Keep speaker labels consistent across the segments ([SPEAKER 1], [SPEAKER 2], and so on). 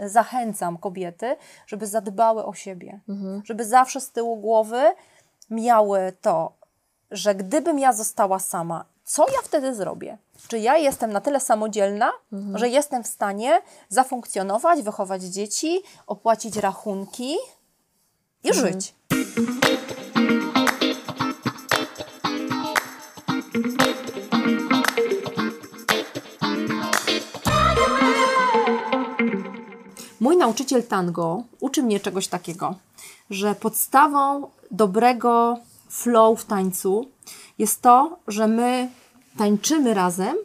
[SPEAKER 1] zachęcam kobiety, żeby zadbały o siebie, żeby zawsze z tyłu głowy miały to, że gdybym ja została sama, co ja wtedy zrobię? Czy ja jestem na tyle samodzielna, że jestem w stanie zafunkcjonować, wychować dzieci, opłacić rachunki i żyć? Mój nauczyciel tango uczy mnie czegoś takiego, że podstawą dobrego flow w tańcu jest to, że my tańczymy razem,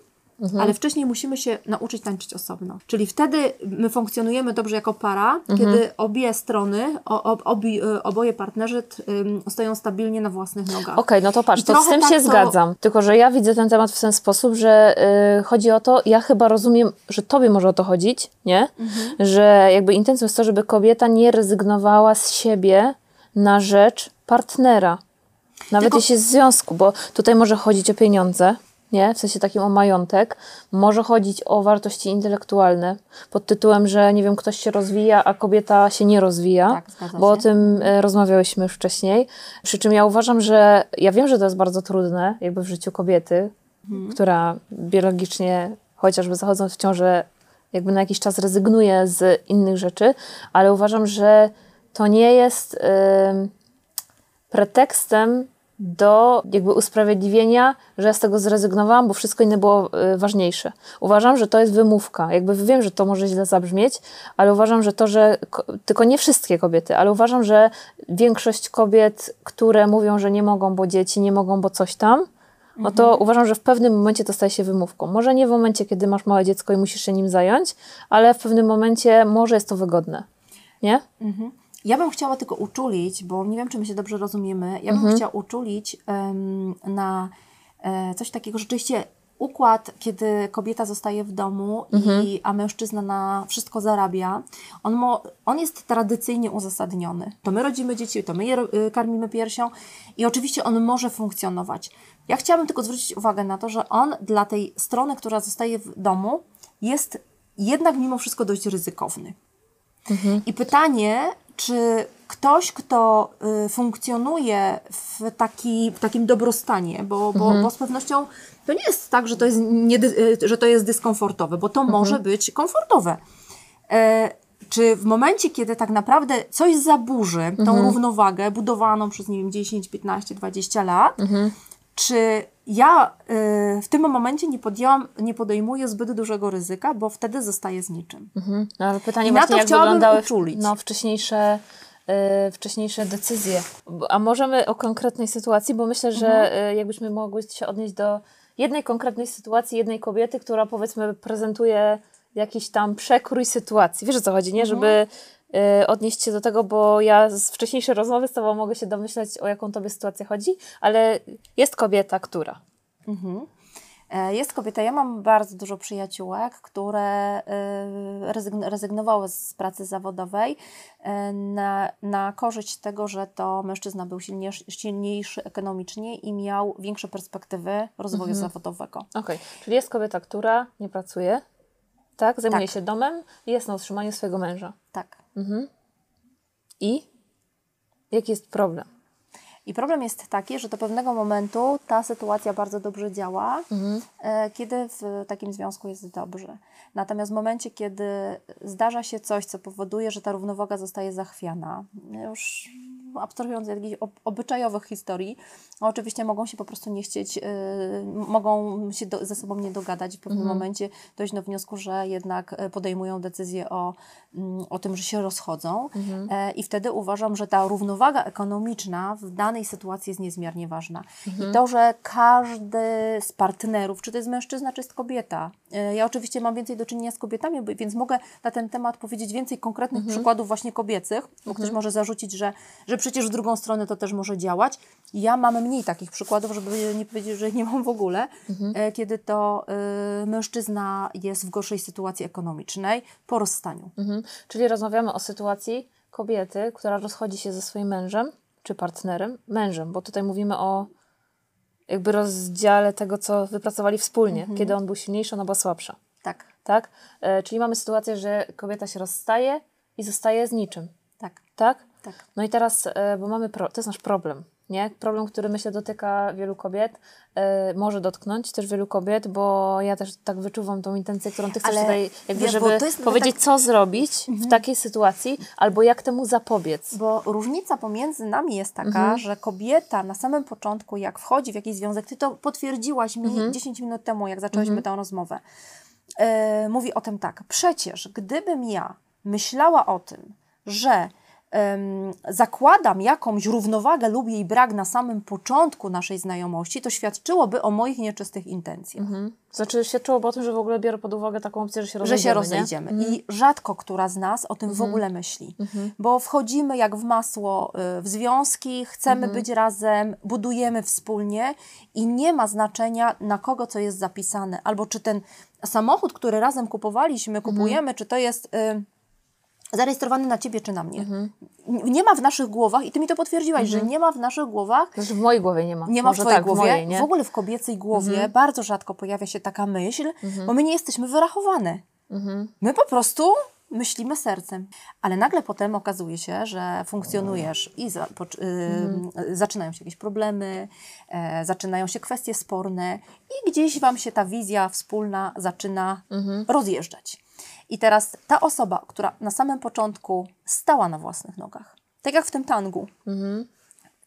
[SPEAKER 1] ale wcześniej musimy się nauczyć tańczyć osobno. Czyli wtedy my funkcjonujemy dobrze jako para, kiedy obie strony, ob, obi, y, oboje partnerzy stoją stabilnie na własnych nogach.
[SPEAKER 2] Okej, no to patrz,
[SPEAKER 1] I
[SPEAKER 2] to z tym
[SPEAKER 1] tak
[SPEAKER 2] się
[SPEAKER 1] to-
[SPEAKER 2] zgadzam. Tylko, że ja widzę ten temat w ten sposób, że y, chodzi o to, ja chyba rozumiem, że tobie może o to chodzić, nie?
[SPEAKER 1] Mhm.
[SPEAKER 2] Że jakby intencją jest to, żeby kobieta nie rezygnowała z siebie na rzecz partnera. Nawet
[SPEAKER 1] Tylko-
[SPEAKER 2] jeśli jest w związku, bo tutaj może chodzić o pieniądze, nie? W sensie takim o majątek. Może chodzić o wartości intelektualne pod tytułem, że nie wiem, ktoś się rozwija, a kobieta się nie rozwija.
[SPEAKER 1] Tak,
[SPEAKER 2] bo o tym e, rozmawiałyśmy już wcześniej. Przy czym ja uważam, że ja wiem, że to jest bardzo trudne jakby w życiu kobiety,
[SPEAKER 1] Mhm. która
[SPEAKER 2] biologicznie, chociażby zachodząc w ciążę, jakby na jakiś czas rezygnuje z innych rzeczy, ale uważam, że to nie jest ym, pretekstem do jakby usprawiedliwienia, że ja z tego zrezygnowałam, bo wszystko inne było y, ważniejsze. Uważam, że to jest wymówka. Jakby wiem, że to może źle zabrzmieć, ale uważam, że to, że ko- tylko nie wszystkie kobiety, ale uważam, że większość kobiet, które mówią, że nie mogą, bo dzieci, nie mogą, bo coś tam, no to uważam, że w pewnym momencie to staje się wymówką. Może nie w momencie, kiedy masz małe dziecko i musisz się nim zająć, ale w pewnym momencie może jest to wygodne. Nie?
[SPEAKER 1] Ja bym chciała tylko uczulić, bo nie wiem, czy my się dobrze rozumiemy, ja bym chciała uczulić em, na e, coś takiego rzeczywiście układ, kiedy kobieta zostaje w domu, i, a mężczyzna na wszystko zarabia, on, mo, on jest tradycyjnie uzasadniony. To my rodzimy dzieci, to my je y, karmimy piersią i oczywiście on może funkcjonować. Ja chciałabym tylko zwrócić uwagę na to, że on dla tej strony, która zostaje w domu, jest jednak mimo wszystko dość ryzykowny. I pytanie, czy ktoś, kto y, funkcjonuje w, taki, w takim dobrostanie, bo, bo, bo z pewnością to nie jest tak, że to jest, nie, y, że to jest dyskomfortowe, bo to może być komfortowe. E, czy w momencie, kiedy tak naprawdę coś zaburzy tą równowagę budowaną przez, nie wiem, 10, 15, 20 lat, czy ja y, w tym momencie nie podjęłam, nie podejmuję zbyt dużego ryzyka, bo wtedy zostaję z niczym.
[SPEAKER 2] Mhm. No, ale pytanie
[SPEAKER 1] I na
[SPEAKER 2] właśnie,
[SPEAKER 1] to
[SPEAKER 2] jak wyglądały
[SPEAKER 1] uczulić.
[SPEAKER 2] no, wcześniejsze, y, wcześniejsze decyzje. A możemy o konkretnej sytuacji, bo myślę, że
[SPEAKER 1] Mhm.
[SPEAKER 2] y, jakbyśmy mogły się odnieść do jednej konkretnej sytuacji, jednej kobiety, która powiedzmy prezentuje jakiś tam przekrój sytuacji. Wiesz o co chodzi, nie?
[SPEAKER 1] Mhm.
[SPEAKER 2] Żeby odnieść się do tego, bo ja z wcześniejszej rozmowy z Tobą mogę się domyślać, o jaką Tobie sytuację chodzi, ale jest kobieta, która.
[SPEAKER 1] E, Jest kobieta, ja mam bardzo dużo przyjaciółek, które y, rezygn- rezygnowały z pracy zawodowej y, na, na korzyść tego, że to mężczyzna był silniejszy, silniejszy ekonomicznie i miał większe perspektywy rozwoju zawodowego.
[SPEAKER 2] Okej, czyli jest kobieta, która nie pracuje, tak? Zajmuje
[SPEAKER 1] Tak.
[SPEAKER 2] się domem i jest na utrzymaniu swojego męża.
[SPEAKER 1] Tak.
[SPEAKER 2] I jaki jest problem?
[SPEAKER 1] I problem jest taki, że do pewnego momentu ta sytuacja bardzo dobrze działa, e, kiedy w takim związku jest dobrze. Natomiast w momencie, kiedy zdarza się coś, co powoduje, że ta równowaga zostaje zachwiana, już abstrahując od jakichś ob- obyczajowych historii, oczywiście mogą się po prostu nie chcieć, y, mogą się do, ze sobą nie dogadać. W pewnym momencie dojść do wniosku, że jednak e, podejmują decyzję o, mm, o tym, że się rozchodzą. E, I wtedy uważam, że ta równowaga ekonomiczna w danej sytuacji jest niezmiernie ważna. I to, że każdy z partnerów, czy to jest mężczyzna, czy jest kobieta, e, ja oczywiście mam więcej do czynienia z kobietami, więc mogę na ten temat powiedzieć więcej konkretnych przykładów właśnie kobiecych, bo ktoś może zarzucić, że, że przecież w drugą stronę to też może działać. Ja mam mniej takich przykładów, żeby nie powiedzieć, że nie mam w ogóle, e, kiedy to e, mężczyzna jest w gorszej sytuacji ekonomicznej po rozstaniu.
[SPEAKER 2] Mhm. Czyli rozmawiamy o sytuacji kobiety, która rozchodzi się ze swoim mężem czy partnerem, mężem, bo tutaj mówimy o jakby rozdziale tego, co wypracowali wspólnie, kiedy on był silniejszy, ona była słabsza.
[SPEAKER 1] Tak.
[SPEAKER 2] tak? E, czyli mamy sytuację, że kobieta się rozstaje i zostaje z niczym,
[SPEAKER 1] Tak,
[SPEAKER 2] tak?
[SPEAKER 1] Tak.
[SPEAKER 2] No i teraz, e, bo mamy, pro, to jest nasz problem, nie? Problem, który myślę dotyka wielu kobiet, e, może dotknąć też wielu kobiet, bo ja też tak wyczuwam tą intencję, którą ty chcesz
[SPEAKER 1] Ale
[SPEAKER 2] tutaj, jakby, żeby
[SPEAKER 1] jest
[SPEAKER 2] powiedzieć,
[SPEAKER 1] tak-
[SPEAKER 2] co zrobić w takiej sytuacji, albo jak temu zapobiec.
[SPEAKER 1] Bo różnica pomiędzy nami jest taka,
[SPEAKER 2] Mhm.
[SPEAKER 1] że kobieta na samym początku, jak wchodzi w jakiś związek, ty to potwierdziłaś mi
[SPEAKER 2] Mhm.
[SPEAKER 1] 10 minut temu, jak zaczęłyśmy tę rozmowę, e, mówi o tym tak. Przecież gdybym ja myślała o tym, że zakładam jakąś równowagę lub jej brak na samym początku naszej znajomości, to świadczyłoby o moich nieczystych intencjach.
[SPEAKER 2] Znaczy świadczyłoby o tym, że w ogóle biorę pod uwagę taką opcję, że się
[SPEAKER 1] że
[SPEAKER 2] rozejdziemy,
[SPEAKER 1] się rozejdziemy. I rzadko która z nas o tym w ogóle myśli, bo wchodzimy jak w masło y, w związki, chcemy być razem, budujemy wspólnie i nie ma znaczenia na kogo co jest zapisane, albo czy ten samochód, który razem kupowaliśmy, kupujemy, czy to jest y, zarejestrowany na ciebie, czy na mnie. N- Nie ma w naszych głowach, i ty mi to potwierdziłaś, że nie ma w naszych głowach
[SPEAKER 2] Znaczy w mojej głowie nie ma.
[SPEAKER 1] nie ma w twojej
[SPEAKER 2] tak,
[SPEAKER 1] głowie,
[SPEAKER 2] w mojej, nie?
[SPEAKER 1] w ogóle w kobiecej głowie
[SPEAKER 2] Mhm.
[SPEAKER 1] bardzo rzadko pojawia się taka myśl, bo my nie jesteśmy wyrachowane.
[SPEAKER 2] Mhm.
[SPEAKER 1] My po prostu myślimy sercem. Ale nagle potem okazuje się, że funkcjonujesz i za, po, y,
[SPEAKER 2] Mhm.
[SPEAKER 1] zaczynają się jakieś problemy, e, zaczynają się kwestie sporne i gdzieś Wam się ta wizja wspólna zaczyna
[SPEAKER 2] Mhm.
[SPEAKER 1] rozjeżdżać. I teraz ta osoba, która na samym początku stała na własnych nogach, tak jak w tym tangu,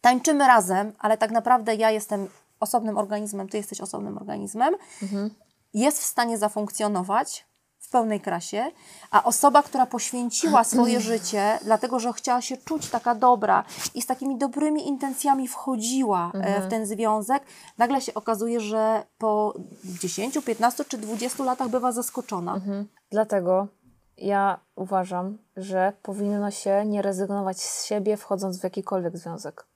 [SPEAKER 1] tańczymy razem, ale tak naprawdę ja jestem osobnym organizmem, ty jesteś osobnym organizmem, jest w stanie zafunkcjonować w pełnej krasie, a osoba, która poświęciła swoje życie, dlatego że chciała się czuć taka dobra i z takimi dobrymi intencjami wchodziła e, w ten związek, nagle się okazuje, że po 10, 15 czy 20 latach bywa zaskoczona.
[SPEAKER 2] Dlatego ja uważam, że powinno się nie rezygnować z siebie, wchodząc w jakikolwiek związek.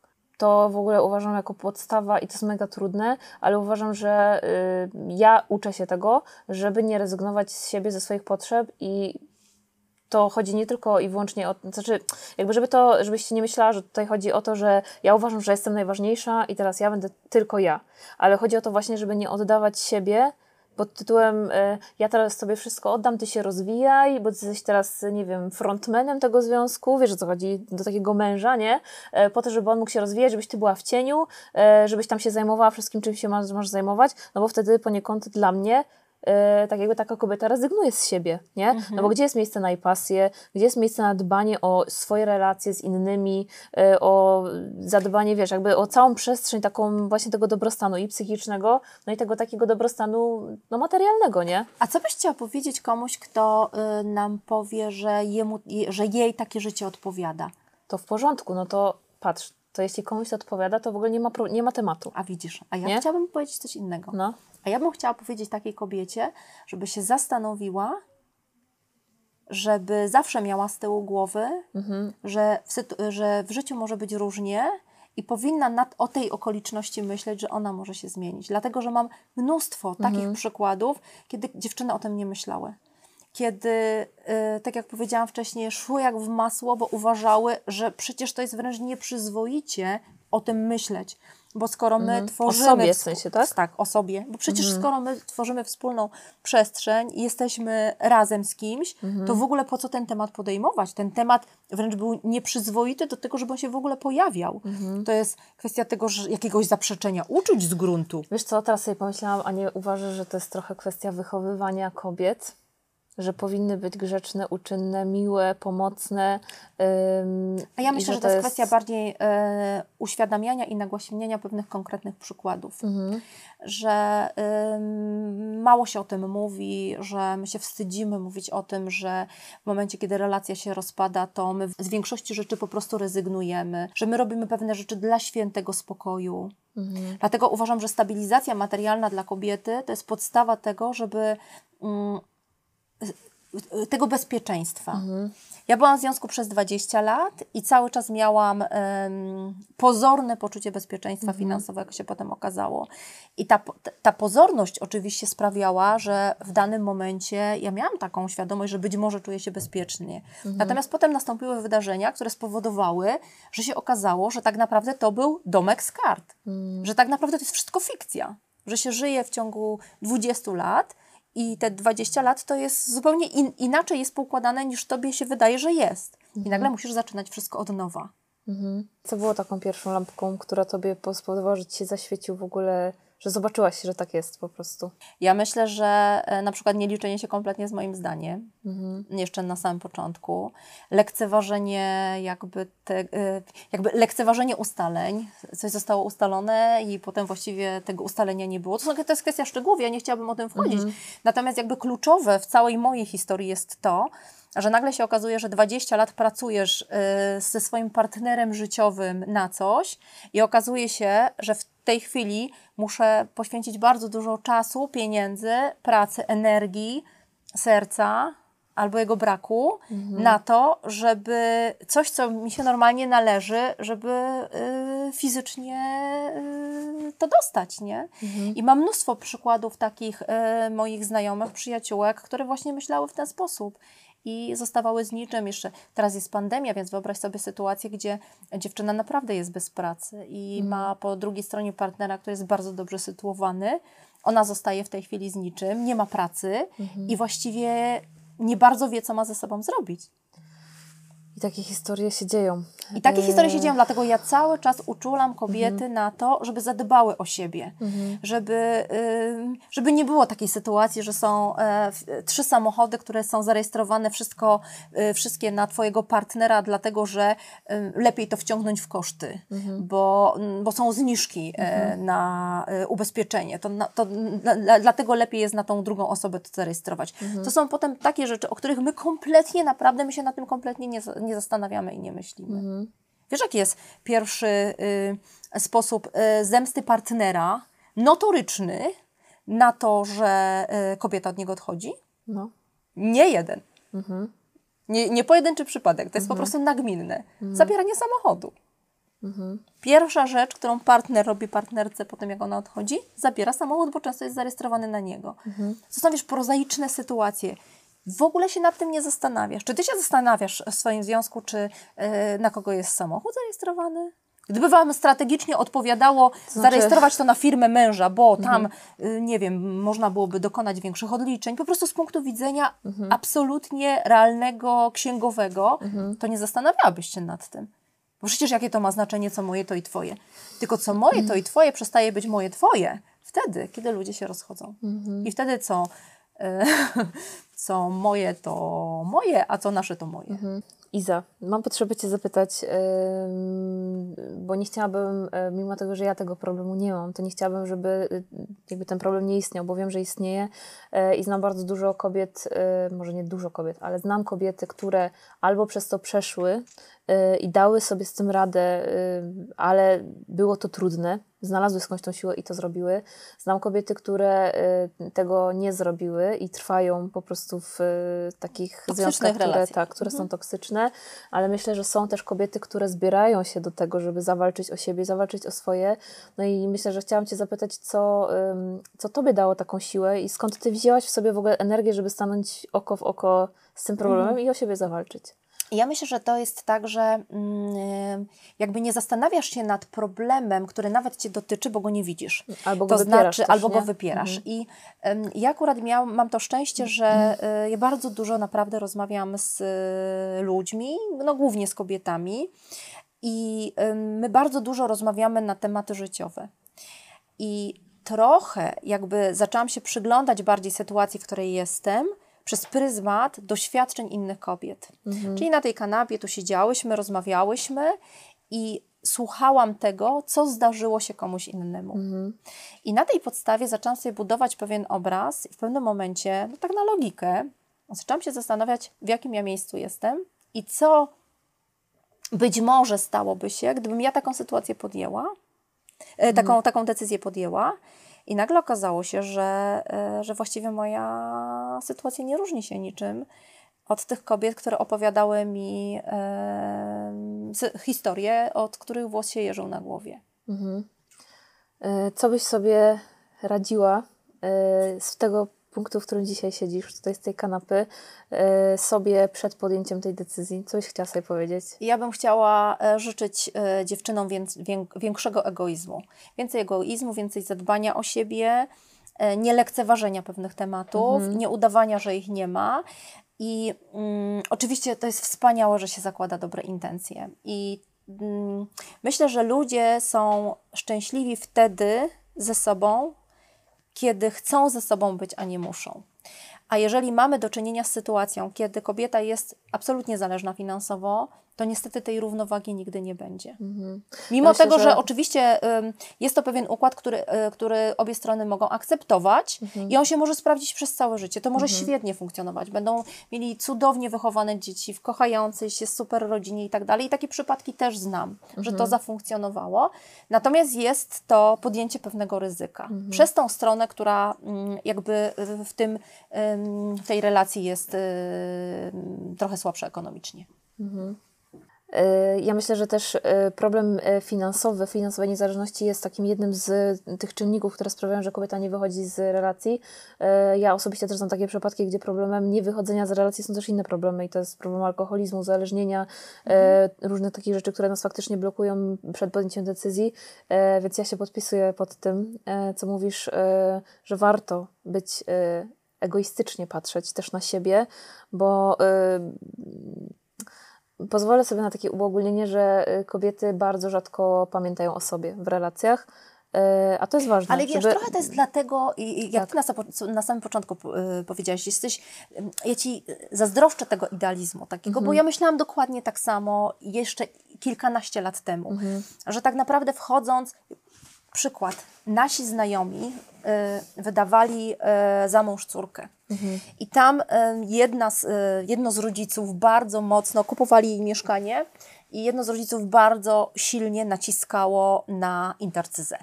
[SPEAKER 2] To w ogóle uważam jako podstawa i to jest mega trudne, ale uważam, że y, ja uczę się tego, żeby nie rezygnować z siebie, ze swoich potrzeb i to chodzi nie tylko i wyłącznie o, znaczy jakby żeby to, żebyście nie myślała, że tutaj chodzi o to, że ja uważam, że jestem najważniejsza i teraz ja będę tylko ja, ale chodzi o to właśnie, żeby nie oddawać siebie pod tytułem y, ja teraz sobie wszystko oddam, ty się rozwijaj, bo ty jesteś teraz, nie wiem, frontmanem tego związku, wiesz o co chodzi, do takiego męża, nie? E, po to, żeby on mógł się rozwijać, żebyś ty była w cieniu, e, żebyś tam się zajmowała wszystkim, czym się masz, masz zajmować, no bo wtedy poniekąd dla mnie e, tak jakby taka kobieta rezygnuje z siebie, nie? No bo gdzie jest miejsce na jej pasję, gdzie jest miejsce na dbanie o swoje relacje z innymi, e, o zadbanie, wiesz, jakby o całą przestrzeń taką właśnie tego dobrostanu i psychicznego, no i tego takiego dobrostanu, no materialnego, nie?
[SPEAKER 1] A co byś chciała powiedzieć komuś, kto y, nam powie, że, jemu, je, że jej takie życie odpowiada?
[SPEAKER 2] To w porządku, no to patrz, to jeśli komuś to odpowiada, to w ogóle nie ma, nie ma tematu.
[SPEAKER 1] A widzisz, a ja
[SPEAKER 2] Nie?
[SPEAKER 1] chciałabym powiedzieć coś innego.
[SPEAKER 2] No.
[SPEAKER 1] A ja bym chciała powiedzieć takiej kobiecie, żeby się zastanowiła, żeby zawsze miała z tyłu głowy,
[SPEAKER 2] Mhm.
[SPEAKER 1] że, w że w życiu może być różnie i powinna nad, o tej okoliczności myśleć, że ona może się zmienić. Dlatego, że mam mnóstwo takich
[SPEAKER 2] Mhm.
[SPEAKER 1] przykładów, kiedy dziewczyny o tym nie myślały. Kiedy, y, tak jak powiedziałam wcześniej, szły jak w masło, bo uważały, że przecież to jest wręcz nieprzyzwoicie o tym myśleć. Bo skoro my tworzymy.
[SPEAKER 2] Mhm. sobie w sensie, tak?
[SPEAKER 1] Tak, o sobie. Bo przecież
[SPEAKER 2] Mhm.
[SPEAKER 1] skoro my tworzymy wspólną przestrzeń i jesteśmy razem z kimś,
[SPEAKER 2] Mhm.
[SPEAKER 1] to w ogóle po co ten temat podejmować? Ten temat wręcz był nieprzyzwoity do tego, żeby on się w ogóle pojawiał.
[SPEAKER 2] Mhm.
[SPEAKER 1] To jest kwestia tego, że jakiegoś zaprzeczenia uczuć z gruntu.
[SPEAKER 2] Wiesz co, teraz sobie pomyślałam, a nie uważasz, że to jest trochę kwestia wychowywania kobiet? Że powinny być grzeczne, uczynne, miłe, pomocne. ym,
[SPEAKER 1] A ja myślę, że to jest kwestia bardziej e, uświadamiania i nagłaśniania pewnych konkretnych przykładów.
[SPEAKER 2] Mhm.
[SPEAKER 1] Że mało się o tym mówi, że my się wstydzimy mówić o tym, że w momencie, kiedy relacja się rozpada, to my z większości rzeczy po prostu rezygnujemy, że my robimy pewne rzeczy dla świętego spokoju.
[SPEAKER 2] Mhm.
[SPEAKER 1] Dlatego uważam, że stabilizacja materialna dla kobiety to jest podstawa tego, żeby mm, tego bezpieczeństwa.
[SPEAKER 2] Mhm.
[SPEAKER 1] Ja byłam w związku przez 20 lat i cały czas miałam em, pozorne poczucie bezpieczeństwa finansowego, jak się potem okazało. I ta, ta pozorność oczywiście sprawiała, że w danym momencie ja miałam taką świadomość, że być może czuję się bezpiecznie. Natomiast potem nastąpiły wydarzenia, które spowodowały, że się okazało, że tak naprawdę to był domek z kart. Że tak naprawdę to jest wszystko fikcja. Że się żyje w ciągu 20 lat i te 20 lat to jest zupełnie in, inaczej jest poukładane niż tobie się wydaje, że jest. I nagle musisz zaczynać wszystko od nowa.
[SPEAKER 2] Co było taką pierwszą lampką, która tobie spowodowała, że ci się zaświecił w ogóle, że zobaczyłaś, że tak jest po prostu?
[SPEAKER 1] Ja myślę, że e, na przykład nie liczenie się kompletnie z moim zdaniem, jeszcze na samym początku, lekceważenie jakby, te, e, jakby lekceważenie ustaleń, coś zostało ustalone i potem właściwie tego ustalenia nie było. To, są, to jest kwestia szczegółów, ja nie chciałabym o tym wchodzić. Natomiast jakby kluczowe w całej mojej historii jest to, że nagle się okazuje, że 20 lat pracujesz y, ze swoim partnerem życiowym na coś i okazuje się, że w tej chwili muszę poświęcić bardzo dużo czasu, pieniędzy, pracy, energii, serca albo jego braku na to, żeby coś, co mi się normalnie należy, żeby y, fizycznie y, to dostać, nie? I mam mnóstwo przykładów takich y, moich znajomych, przyjaciółek, które właśnie myślały w ten sposób i zostawały z niczym. Jeszcze teraz jest pandemia, więc wyobraź sobie sytuację, gdzie dziewczyna naprawdę jest bez pracy i ma po drugiej stronie partnera, który jest bardzo dobrze sytuowany. Ona zostaje w tej chwili z niczym, nie ma pracy i właściwie nie bardzo wie, co ma ze sobą zrobić.
[SPEAKER 2] I takie historie się dzieją.
[SPEAKER 1] I takie
[SPEAKER 2] E,
[SPEAKER 1] historie się dzieją, dlatego ja cały czas uczulam kobiety na to, żeby zadbały o siebie, żeby, ym, żeby nie było takiej sytuacji, że są e, trzy samochody, które są zarejestrowane wszystko, y, wszystkie na Twojego partnera, dlatego że ym, lepiej to wciągnąć w koszty, bo, mm, bo są zniżki e, na e, ubezpieczenie. To, na, to dla- dla, dlatego lepiej jest na tą drugą osobę to zarejestrować. To są potem takie rzeczy, o których my kompletnie, naprawdę, my się na tym kompletnie nie, nie zastanawiamy i nie myślimy. Wiesz, jaki jest pierwszy y, sposób y, zemsty partnera, notoryczny na to, że y, kobieta od niego odchodzi?
[SPEAKER 2] No.
[SPEAKER 1] Nie jeden. Nie, nie pojedynczy przypadek, to jest po prostu nagminne. Zabieranie samochodu. Pierwsza rzecz, którą partner robi partnerce po tym, jak ona odchodzi, zabiera samochód, bo często jest zarejestrowany na niego. Są, wiesz, prozaiczne sytuacje. W ogóle się nad tym nie zastanawiasz. Czy ty się zastanawiasz w swoim związku, czy e, na kogo jest samochód zarejestrowany? Gdyby Wam strategicznie odpowiadało zarejestrować to na firmę męża, bo tam, y, nie wiem, można byłoby dokonać większych odliczeń, po prostu z punktu widzenia absolutnie realnego, księgowego, to nie zastanawiałabyś się nad tym. Bo przecież jakie to ma znaczenie, co moje, to i twoje. Tylko co moje, to i twoje przestaje być moje, twoje wtedy, kiedy ludzie się rozchodzą. I wtedy co, e, co moje, to moje, a co nasze, to moje.
[SPEAKER 2] Iza, mam potrzebę Cię zapytać, bo nie chciałabym, e, mimo tego, że ja tego problemu nie mam, to nie chciałabym, żeby y, jakby ten problem nie istniał, bo wiem, że istnieje e, i znam bardzo dużo kobiet, e, może nie dużo kobiet, ale znam kobiety, które albo przez to przeszły e, i dały sobie z tym radę, e, ale było to trudne, znalazły skądś tą siłę i to zrobiły. Znam kobiety, które e, tego nie zrobiły i trwają po prostu w takich
[SPEAKER 1] Toksycznych
[SPEAKER 2] związkach, które,
[SPEAKER 1] relacjach.
[SPEAKER 2] tak, które są toksyczne, ale myślę, że są też kobiety, które zbierają się do tego, żeby zawalczyć o siebie, zawalczyć o swoje. No i myślę, że chciałam Cię zapytać, co, co Tobie dało taką siłę i skąd Ty wzięłaś w sobie w ogóle energię, żeby stanąć oko w oko z tym problemem i o siebie zawalczyć.
[SPEAKER 1] Ja myślę, że to jest tak, że mm, jakby nie zastanawiasz się nad problemem, który nawet Cię dotyczy, bo go nie widzisz.
[SPEAKER 2] Albo go
[SPEAKER 1] to
[SPEAKER 2] wypierasz
[SPEAKER 1] znaczy, albo
[SPEAKER 2] nie? Mhm.
[SPEAKER 1] go wypierasz. I em, ja akurat mam to szczęście, że y, ja bardzo dużo naprawdę rozmawiam z y, ludźmi, no głównie z kobietami. I my bardzo dużo rozmawiamy na tematy życiowe. I trochę jakby zaczęłam się przyglądać bardziej sytuacji, w której jestem, przez pryzmat doświadczeń innych kobiet. Czyli na tej kanapie tu siedziałyśmy, rozmawiałyśmy i słuchałam tego, co zdarzyło się komuś innemu. I na tej podstawie zaczęłam sobie budować pewien obraz i w pewnym momencie, no tak na logikę, zaczęłam się zastanawiać, w jakim ja miejscu jestem i co być może stałoby się, gdybym ja taką sytuację podjęła, e, taką, taką decyzję podjęła. I nagle okazało się, że, e, że właściwie moja sytuacja nie różni się niczym od tych kobiet, które opowiadały mi e, historie, od których włos się jeżył na głowie.
[SPEAKER 2] E, Co byś sobie radziła e, z tego punktu, w którym dzisiaj siedzisz, tutaj z tej kanapy, e, sobie przed podjęciem tej decyzji? Co byś chciała sobie powiedzieć?
[SPEAKER 1] Ja bym chciała życzyć dziewczynom większego egoizmu. Więcej egoizmu, więcej zadbania o siebie e, nie lekceważenia pewnych tematów,
[SPEAKER 2] Mhm.
[SPEAKER 1] nie udawania, że ich nie ma. I mm, oczywiście to jest wspaniałe, że się zakłada dobre intencje. I mm, myślę, że ludzie są szczęśliwi wtedy ze sobą, kiedy chcą ze sobą być, a nie muszą. A jeżeli mamy do czynienia z sytuacją, kiedy kobieta jest absolutnie zależna finansowo, to niestety tej równowagi nigdy nie będzie. Mimo
[SPEAKER 2] Myślę,
[SPEAKER 1] tego, że...
[SPEAKER 2] że-
[SPEAKER 1] oczywiście jest to pewien układ, który, y, który obie strony mogą akceptować i on się może sprawdzić przez całe życie. To może świetnie funkcjonować. Będą mieli cudownie wychowane dzieci, w kochającej się super rodzinie i tak dalej. I takie przypadki też znam, że to zafunkcjonowało. Natomiast jest to podjęcie pewnego ryzyka. Przez tą stronę, która mm, jakby w tym, ym, w tej relacji jest trochę słabsza ekonomicznie.
[SPEAKER 2] Y, Ja myślę, że też y, problem y, finansowy, finansowej niezależności jest takim jednym z tych czynników, które sprawiają, że kobieta nie wychodzi z relacji. Y, Ja osobiście też znam takie przypadki, gdzie problemem niewychodzenia z relacji są też inne problemy i to jest problem alkoholizmu, uzależnienia, y, różnych takich rzeczy, które nas faktycznie blokują przed podjęciem decyzji, Y, więc ja się podpisuję pod tym, y, co mówisz, y, że warto być y, egoistycznie patrzeć też na siebie, bo y, pozwolę sobie na takie uogólnienie, że y, kobiety bardzo rzadko pamiętają o sobie w relacjach, y, a to jest ważne.
[SPEAKER 1] Ale wiesz,
[SPEAKER 2] żeby-
[SPEAKER 1] trochę to jest dlatego, jak
[SPEAKER 2] Tak.
[SPEAKER 1] ty na, samym początku y, powiedziałaś, jesteś, ja ci zazdroszczę tego idealizmu takiego,
[SPEAKER 2] Mhm.
[SPEAKER 1] bo ja myślałam dokładnie tak samo jeszcze kilkanaście lat temu,
[SPEAKER 2] Mhm.
[SPEAKER 1] że tak naprawdę wchodząc, przykład, nasi znajomi y, wydawali y, za mąż córkę.
[SPEAKER 2] Mhm.
[SPEAKER 1] I tam y, jedna z, y, jedno z rodziców bardzo mocno kupowali jej mieszkanie i jedno z rodziców bardzo silnie naciskało na intercyzę.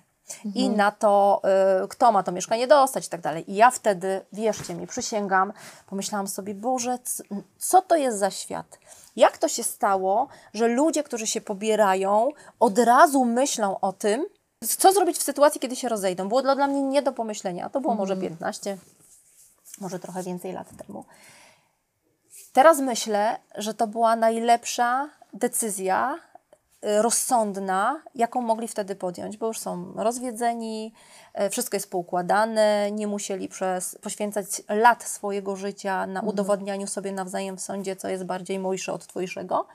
[SPEAKER 1] I na to, y, kto ma to mieszkanie dostać i tak dalej. I ja wtedy, wierzcie mi, przysięgam, pomyślałam sobie, Boże, co to jest za świat? Jak to się stało, że ludzie, którzy się pobierają, od razu myślą o tym, co zrobić w sytuacji, kiedy się rozejdą? Było dla, dla mnie nie do pomyślenia. To było może 15, może trochę więcej lat temu. Teraz myślę, że to była najlepsza decyzja y, rozsądna, jaką mogli wtedy podjąć, bo już są rozwiedzeni, y, wszystko jest poukładane, nie musieli przez, poświęcać lat swojego życia na udowodnianiu sobie nawzajem w sądzie, co jest bardziej mojsze od twojszego.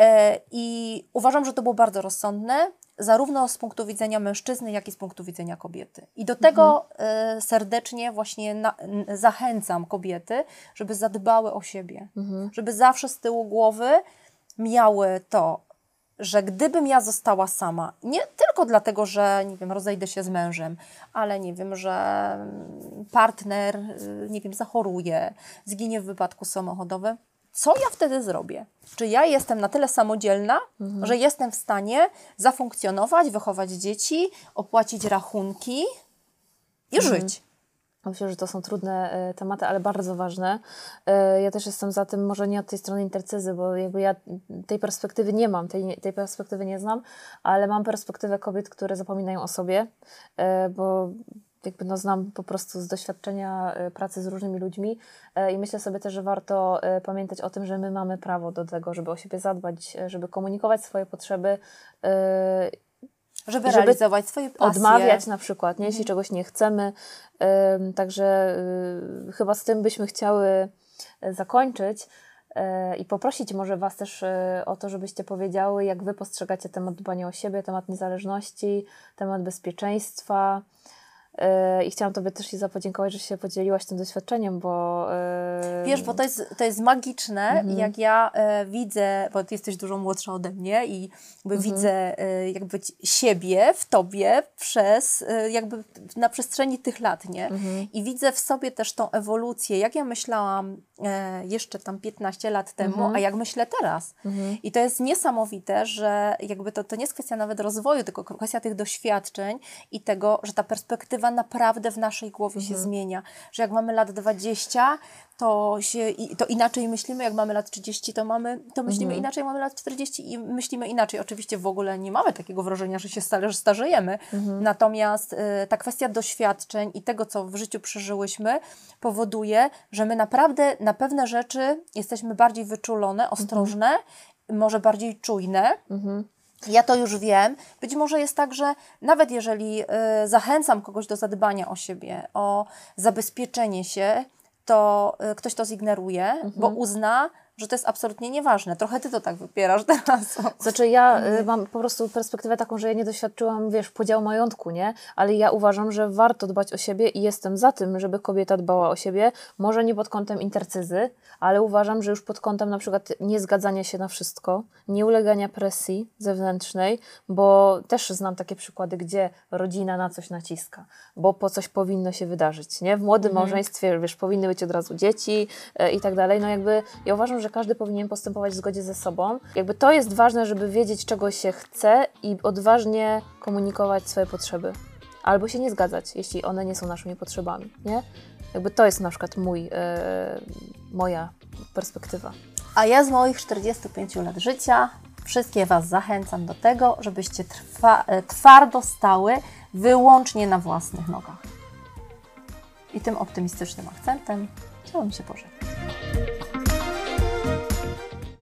[SPEAKER 1] E, I uważam, że to było bardzo rozsądne, zarówno z punktu widzenia mężczyzny, jak i z punktu widzenia kobiety. I do tego e, serdecznie właśnie na, zachęcam kobiety, żeby zadbały o siebie, żeby zawsze z tyłu głowy miały to, że gdybym ja została sama, nie tylko dlatego, że nie wiem, rozejdę się z mężem, ale nie wiem, że mm, partner, y, nie wiem, zachoruje, zginie w wypadku samochodowym, co ja wtedy zrobię? Czy ja jestem na tyle samodzielna, że jestem w stanie zafunkcjonować, wychować dzieci, opłacić rachunki i żyć?
[SPEAKER 2] Myślę, że to są trudne e, tematy, ale bardzo ważne. E, ja też jestem za tym, może nie od tej strony intercyzy, bo jakby ja tej perspektywy nie mam, tej, tej perspektywy nie znam, ale mam perspektywę kobiet, które zapominają o sobie, e, bo jakby no znam po prostu z doświadczenia e, pracy z różnymi ludźmi e, i myślę sobie też, że warto e, pamiętać o tym, że my mamy prawo do tego, żeby o siebie zadbać, e, żeby komunikować swoje potrzeby,
[SPEAKER 1] Żeby,
[SPEAKER 2] Żeby
[SPEAKER 1] realizować swoje pasje.
[SPEAKER 2] odmawiać na przykład, nie? jeśli czegoś nie chcemy. Także y, chyba z tym byśmy chciały y, zakończyć y, i poprosić może Was też y, o to, żebyście powiedziały, jak Wy postrzegacie temat dbania o siebie, temat niezależności, temat bezpieczeństwa. I chciałam Tobie też Iza podziękować, że się podzieliłaś tym doświadczeniem, bo... y,
[SPEAKER 1] Wiesz, bo to jest, to jest magiczne, jak ja e, widzę, bo ty jesteś dużo młodsza ode mnie i jakby widzę e, jakby siebie w tobie przez, e, jakby na przestrzeni tych lat, nie? I widzę w sobie też tą ewolucję, jak ja myślałam e, jeszcze tam 15 lat temu, a jak myślę teraz. I to jest niesamowite, że jakby to, to nie jest kwestia nawet rozwoju, tylko kwestia tych doświadczeń i tego, że ta perspektywa naprawdę w naszej głowie się zmienia. Że jak mamy lat 20, to, się, to inaczej myślimy, jak mamy lat 30, to, mamy, to myślimy inaczej, jak mamy lat 40 i myślimy inaczej. Oczywiście w ogóle nie mamy takiego wrażenia, że się stale, że starzejemy. Natomiast y, ta kwestia doświadczeń i tego, co w życiu przeżyłyśmy, powoduje, że my naprawdę na pewne rzeczy jesteśmy bardziej wyczulone, ostrożne, może bardziej czujne. Ja to już wiem. Być może jest tak, że nawet jeżeli y, zachęcam kogoś do zadbania o siebie, o zabezpieczenie się, to y, ktoś to zignoruje,
[SPEAKER 2] Mhm.
[SPEAKER 1] bo uzna, że to jest absolutnie nieważne. Trochę ty to tak wypierasz teraz.
[SPEAKER 2] Znaczy ja y, mam po prostu perspektywę taką, że ja nie doświadczyłam, wiesz, podziału majątku, nie? Ale ja uważam, że warto dbać o siebie i jestem za tym, żeby kobieta dbała o siebie. Może nie pod kątem intercyzy, ale uważam, że już pod kątem na przykład niezgadzania się na wszystko, nie ulegania presji zewnętrznej, bo też znam takie przykłady, gdzie rodzina na coś naciska, bo po coś powinno się wydarzyć, nie? W młodym
[SPEAKER 1] Mhm.
[SPEAKER 2] małżeństwie, wiesz, powinny być od razu dzieci e, i tak dalej. No jakby ja uważam, że każdy powinien postępować w zgodzie ze sobą. Jakby to jest ważne, żeby wiedzieć, czego się chce i odważnie komunikować swoje potrzeby. Albo się nie zgadzać, jeśli one nie są naszymi potrzebami, nie? Jakby to jest na przykład mój, e, moja perspektywa.
[SPEAKER 1] A ja z moich 45 lat życia wszystkie Was zachęcam do tego, żebyście trwa, e, twardo stały wyłącznie na własnych nogach. I tym optymistycznym akcentem chciałabym się pożegnać.